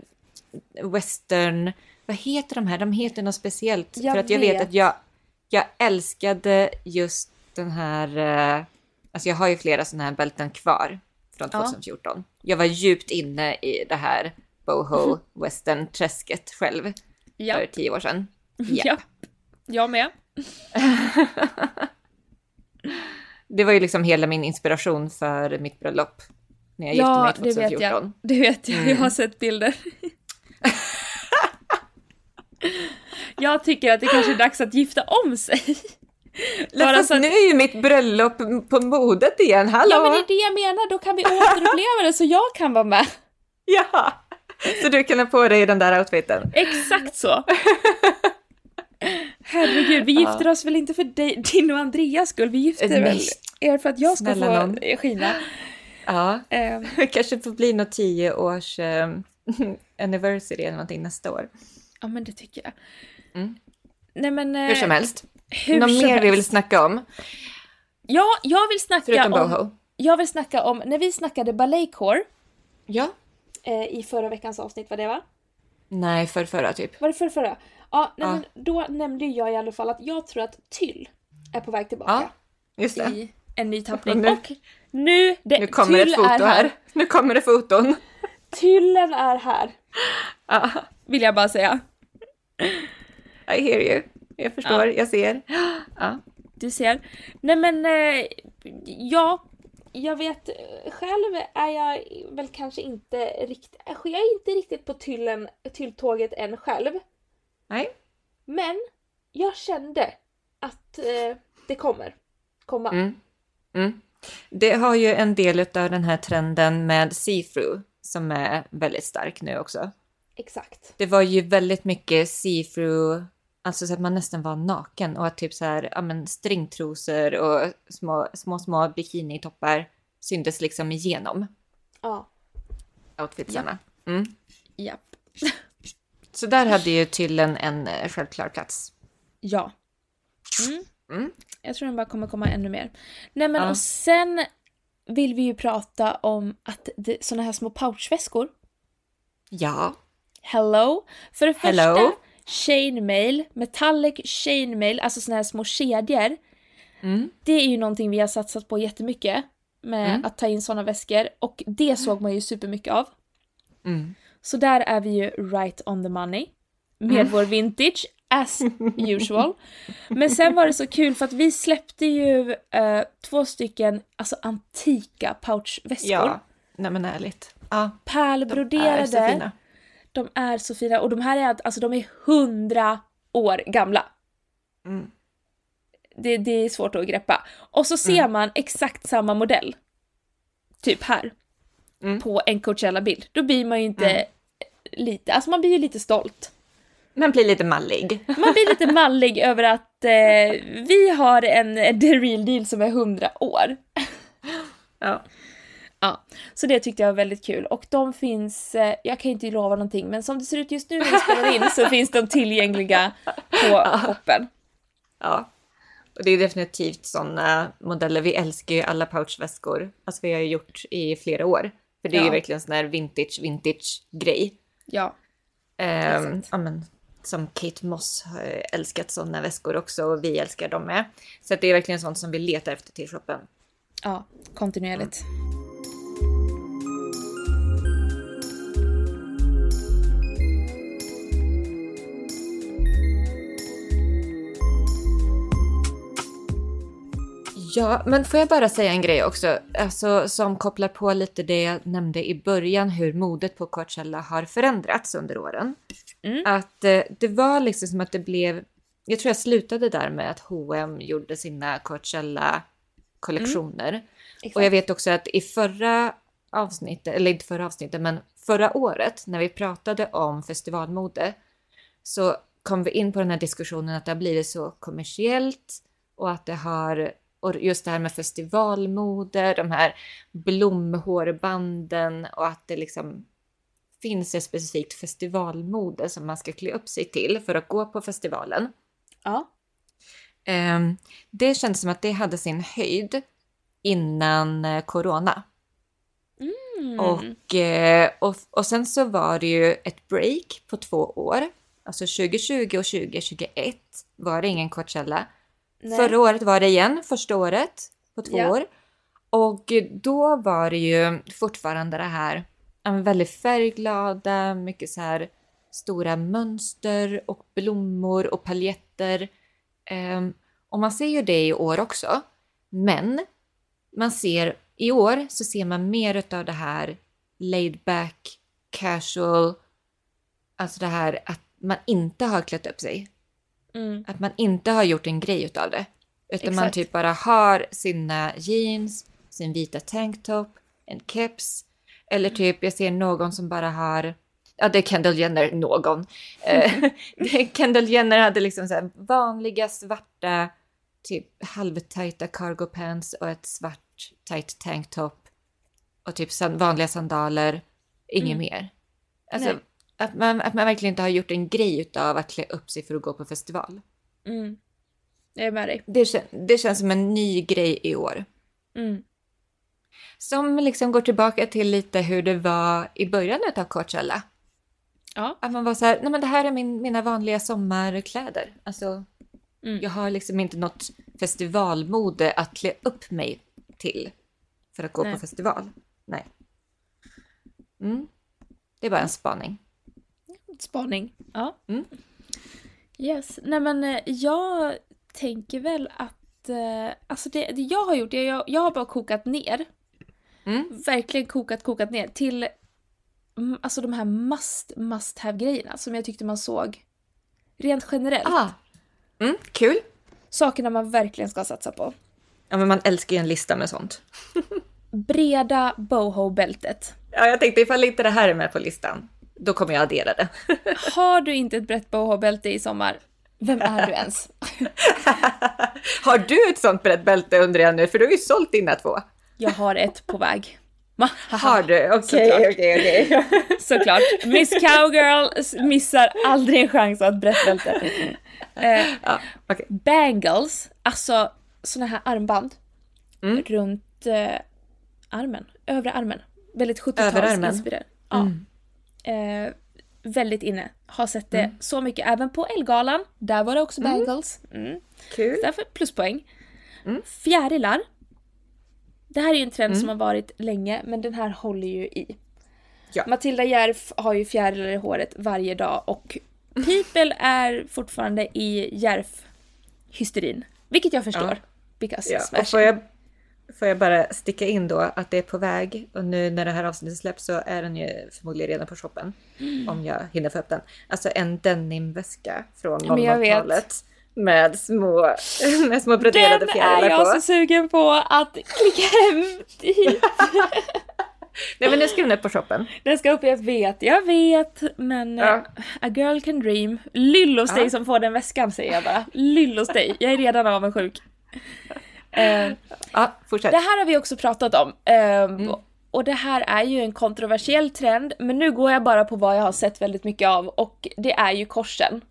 western, vad heter de här? De heter något speciellt. Jag för att jag vet, vet att jag, jag älskade just den här, eh, alltså jag har ju flera sådana här bälten kvar från 2014. Ja. Jag var djupt inne i det här boho western träsket själv ja. för tio år sedan. Yep. Ja, jag med. *laughs* det var ju liksom hela min inspiration för mitt bröllop. När jag ja, gifte mig 2014. Det vet jag. Det vet jag. Mm. Jag har sett bilder. *laughs* jag tycker att det kanske är dags att gifta om sig. Bara fast att... nu är ju mitt bröllop på modet igen, hallå! Ja men det är det jag menar, då kan vi återuppleva det så jag kan vara med. *laughs* Ja, *laughs* så du kan ha på dig den där outfiten. Exakt så! *laughs* Herregud, vi gifter ja. oss väl inte för dig, din och Andreas skull, vi gifter Nej. väl er för att jag ska Snälla få någon. skina. Ja, um, *laughs* kanske får bli något tio års um, anniversary eller någonting nästa år. Ja, men det tycker jag. Mm. Nej, men, hur som eh, helst. Hur Något mer helst. vi vill snacka om? Ja, jag vill snacka Förutom om... Boho. Jag vill snacka om, när vi snackade balletcore. Ja. Eh, I förra veckans avsnitt, var det va? Nej, för förra typ. Var det för förra? Ja, nej, ja. Men då nämnde jag i alla fall att jag tror att Tyll är på väg tillbaka. Ja, just det. I en ny tappning. *laughs* Och, och nu, det, nu kommer ett foto här. här. Nu kommer det foton. Tyllen är här. *laughs* Ja. Vill jag bara säga. I hear you. Jag förstår, ja. jag ser. *gasps* Ja. Du ser. Nej men, eh, ja. Jag vet, själv är jag väl kanske inte riktigt, jag är inte riktigt på tyllen, tylltåget än själv. Nej. Men jag kände att eh, det kommer komma. Mm. Mm. Det har ju en del av den här trenden med see-through som är väldigt stark nu också. Exakt. Det var ju väldigt mycket see-through, alltså så att man nästan var naken och att typ så här, ja men stringtrosor och små, små, små bikinitoppar syntes liksom igenom. Ja. Outfitsarna. Mm. Japp. Så där hade ju Tyllen en eh, självklar plats. Ja. Mm. Mm. Jag tror den bara kommer komma ännu mer. Nej men ja. och sen vill vi ju prata om att det, såna här små pouchväskor. Ja. Hello. För det första, Hello. Chainmail, metallic chainmail, alltså såna här små kedjor. Mm. Det är ju någonting vi har satsat på jättemycket med mm. att ta in såna väskor och det såg man ju supermycket av. Mm. Så där är vi ju right on the money med mm. vår vintage as usual. Men sen var det så kul för att vi släppte ju uh, två stycken alltså antika pouchväskor. Ja, nej men ärligt. Ja, Pärlbroderade. De är så fina. Och de här är alltså de är hundra år gamla. Mm. Det, det är svårt att greppa. Och så ser mm. man exakt samma modell. Typ här. Mm. På en Coachella-bild. Då blir man ju inte mm. lite, alltså man blir ju lite stolt. Man blir lite mallig. *laughs* Man blir lite mallig över att eh, vi har en *laughs* The Real Deal som är 100 år. Ja. Ja, så det tyckte jag var väldigt kul. Och de finns, eh, jag kan inte lova någonting, men som det ser ut just nu när vi spelar in så finns de tillgängliga på shoppen. Ja, och det är definitivt sådana modeller. Vi älskar ju alla pouchväskor. Alltså vi har ju gjort i flera år. För det är ja. ju verkligen sån här vintage, vintage grej. Ja. Um, ja men, som Kate Moss har älskat sådana väskor också och vi älskar dem med. Så det är verkligen sånt som vi letar efter till shoppen. Ja, kontinuerligt. Mm. Ja, men får jag bara säga en grej också, alltså, som kopplar på lite det jag nämnde i början, hur modet på Coachella har förändrats under åren. Mm. Att eh, det var liksom som att det blev, jag tror jag slutade där med att H&M gjorde sina Coachella-kollektioner. Mm. Och jag vet också att i förra avsnittet, eller inte förra avsnittet, men förra året när vi pratade om festivalmode så kom vi in på den här diskussionen att det har blivit så kommersiellt och att det har och just det här med festivalmode, de här blomhårbanden och att det liksom finns ett specifikt festivalmode som man ska klä upp sig till för att gå på festivalen. Ja. Um, det känns som att det hade sin höjd innan uh, corona. Mm. Och, uh, och, och sen så var det ju ett break på två år. Alltså 2020 och 2021 var det ingen Coachella. Nej. Förra året var det igen, första året på två ja. år. Och då var det ju fortfarande det här väldigt färgglada, mycket så här stora mönster och blommor och paljetter. Um, och man ser ju det i år också. Men man ser i år så ser man mer av det här laid back, casual, alltså det här att man inte har klätt upp sig. Mm. Att man inte har gjort en grej utav det. Utan Exakt. man typ bara har sina jeans, sin vita tanktop, en keps. Eller typ, jag ser någon som bara har Ja, det är Kendall Jenner, någon. *laughs* Eh, Kendall Jenner hade liksom så vanliga svarta, typ halvtajta cargo pants och ett svart tight tanktop. Och typ vanliga sandaler, inget mm. mer. Alltså, Nej. Att man, att man verkligen inte har gjort en grej utav att klä upp sig för att gå på festival. Mm. Jag är med dig. Det, det känns som en ny grej i år. Mm. Som liksom går tillbaka till lite hur det var i början av Coachella. Ja. Att man var så här, nej men det här är min, mina vanliga sommarkläder. Alltså, mm. jag har liksom inte något festivalmode att klä upp mig till för att gå nej. på festival. Nej. Mm. Det är bara en spaning spaning. Ja. Mm. Yes. Nej men eh, jag tänker väl att, eh, alltså det, det jag har gjort, jag, jag har bara kokat ner. Mm. Verkligen kokat, kokat ner till mm, alltså de här must, must have grejerna som jag tyckte man såg rent generellt. Ah. Mm, kul. Sakerna man verkligen ska satsa på. Ja men man älskar ju en lista med sånt. Breda boho-bältet. Ja jag tänkte ifall inte det här är med på listan. Då kommer jag addera det. *laughs* Har du inte ett brett boho-bälte i sommar, vem är du ens? *laughs* har du ett sånt brett bälte undrar jag nu, för du har ju sålt dina två. Jag har ett på väg. har du? Okej, okej, okej. *laughs* Såklart. Miss Cowgirl missar aldrig en chans att ha ett brett bälte. Eh, ja, okay. Bangles, alltså såna här armband mm. runt eh, armen, övre armen. Väldigt 70-talsinspirerat. Ja. Mm eh, väldigt inne. Har sett det mm. så mycket, även på Elgalan. Där var det också mm. bangles. Mm. Kul. Därför pluspoäng. Mm. Fjärilar. Det här är ju en trend mm. som har varit länge, men den här håller ju i. Ja. Matilda Järf har ju fjärilar i håret varje dag och People *laughs* är fortfarande i Järf-hysterin. Vilket jag förstår. Ja. Because ja. Och får jag får jag bara sticka in då att det är på väg och nu när det här avsnittet släpps så är den ju förmodligen redan på shoppen. Mm. Om jag hinner få upp den. Alltså en denimväska från 00-talet. Med små, *laughs* med små broderade fjärilar på. Den är jag så sugen på att klicka hem dit. *laughs* Nej men den ska upp på shoppen. Den ska upp, jag vet, jag vet, men ja. uh, a girl can dream. Lyll hos ja. dig som får den väskan säger jag bara. Lyll hos dig, jag är redan avundsjuk. Uh, ja, fortsätt. Det här har vi också pratat om. Uh, mm. Och det här är ju en kontroversiell trend, men nu går jag bara på vad jag har sett väldigt mycket av och det är ju korsen.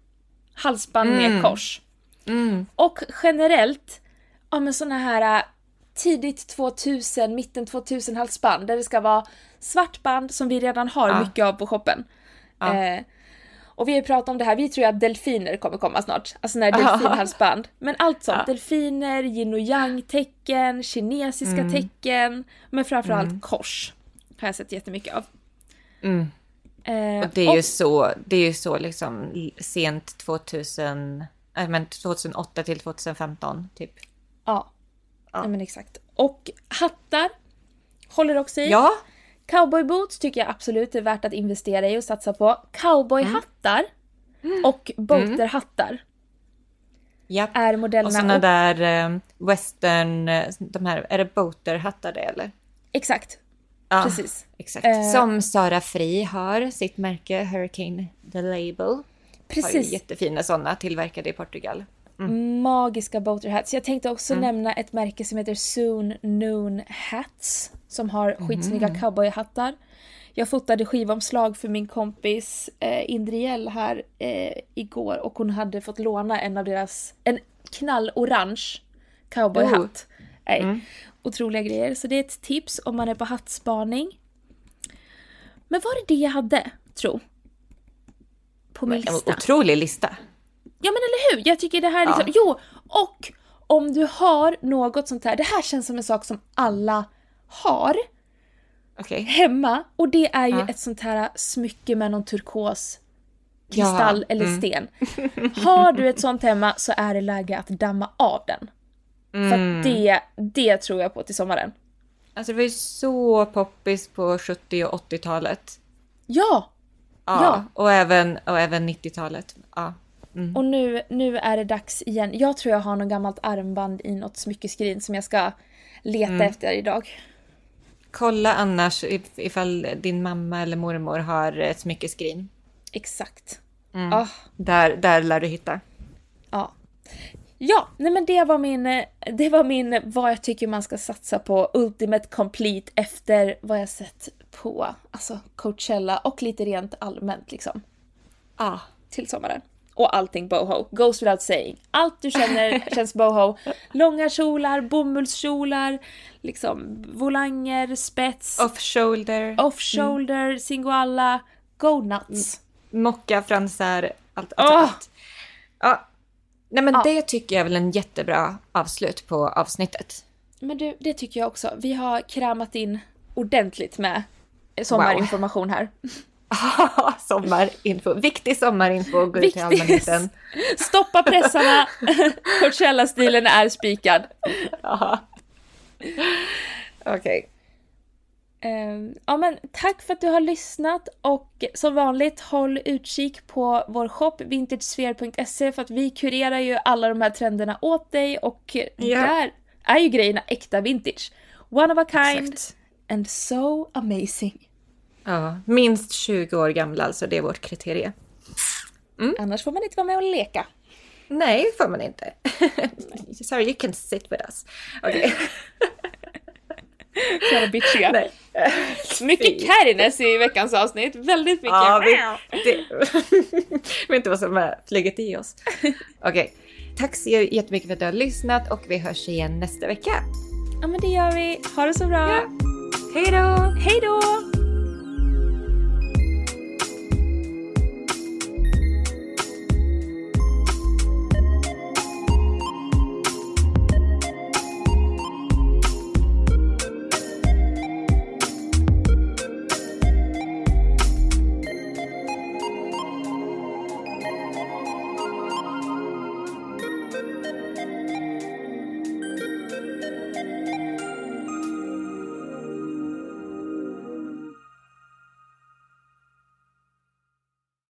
Halsband mm. med kors. Mm. Och generellt, ja men såna här tidigt 2000, mitten 2000 halsband där det ska vara svart band som vi redan har ja. mycket av på shoppen. Ja. Eh, och vi har ju pratat om det här, vi tror ju att delfiner kommer komma snart. Alltså när delfinhalsband. Men allt sånt, ja. delfiner, yin och yang tecken, kinesiska mm. tecken, men framförallt mm. kors. Har jag sett jättemycket av. Mm. Eh, och det är och, ju så, det är ju så liksom sent 2000, äh, men 2008 till 2015 typ. Ja. Ja. Nej men exakt. Och hattar håller också i. Ja. Cowboyboots tycker jag absolut är värt att investera i och satsa på. Cowboyhattar mm. och boaterhattar. Mm. Japp. Är modellerna. Och såna där um, western, eh, de här, är det boaterhattar det eller? Exakt. Ja, Precis. Exakt. Uh, Som Sara Fri har, sitt märke Hurricane The Label. Precis. Har ju jättefina sådana tillverkade i Portugal. Mm. Magiska boater hats. Jag tänkte också mm. nämna ett märke som heter Soon Noon Hats. Som har skitsnygga mm. cowboyhattar. Jag fotade skivomslag för min kompis eh, Indriel här eh, igår och hon hade fått låna en av deras, en knallorange cowboyhatt. Oh. Mm. Otroliga grejer. Så det är ett tips om man är på hattspaning. Men var det det jag hade, tro? På min lista. En otrolig lista. Ja men eller hur! Jag tycker det här liksom, ja. jo! Och om du har något sånt här, det här känns som en sak som alla har okay. hemma och det är ju ja. ett sånt här smycke med någon turkos kristall ja. eller mm. sten. *laughs* Har du ett sånt hemma så är det läge att damma av den. Mm. För det, det tror jag på till sommaren. Alltså det var ju så poppis på 70 och 80-talet. Ja! Ja, ja. Och, även, och även 90-talet. Ja. Mm. Och nu, nu är det dags igen. Jag tror jag har något gammalt armband i något smyckeskrin som jag ska leta mm. efter idag. Kolla annars ifall din mamma eller mormor har ett smyckeskrin. Exakt. Mm. Oh. Där, där lär du hitta. Ja. Ja, nej men det var min, det var min vad jag tycker man ska satsa på Ultimate Complete efter vad jag sett på alltså Coachella och lite rent allmänt liksom. Ah. Till sommaren och allting boho. Goes without saying. Allt du känner *laughs* känns boho. Långa kjolar, bomullskjolar, liksom volanger, spets. Off-shoulder. Off-shoulder, mm. singoalla. Go nuts. Mocka, fransar, allt. allt, oh. allt. Ja. Nej men ja. det tycker jag är väl en jättebra avslut på avsnittet. Men du, det tycker jag också. Vi har kramat in ordentligt med sommarinformation wow. här. *laughs* *laughs* sommarinfo. Viktig sommarinfo går ut till allmänheten. *laughs* Stoppa pressarna! *laughs* Coachella-stilen är spikad. Okej. Okay. Um, ja men tack för att du har lyssnat och som vanligt håll utkik på vår shop vintagesphere.se för att vi kurerar ju alla de här trenderna åt dig och yeah. där är ju grejerna äkta vintage. One of a kind Exakt. and so amazing. Ja, minst 20 år gamla alltså, det är vårt kriterie. Mm. Annars får man inte vara med och leka. Nej, får man inte. *laughs* Sorry, you can sit with us. Okay. Jävla *laughs* bitchiga. Nej. Mycket Carines i veckans avsnitt. Väldigt mycket. Ja, vi, det, *laughs* vet inte vad som har flugit i oss. Okej. Okay. Tack så jättemycket för att du har lyssnat och vi hörs igen nästa vecka. Ja men det gör vi. Ha det så bra. Ja. Hej då! Hej då!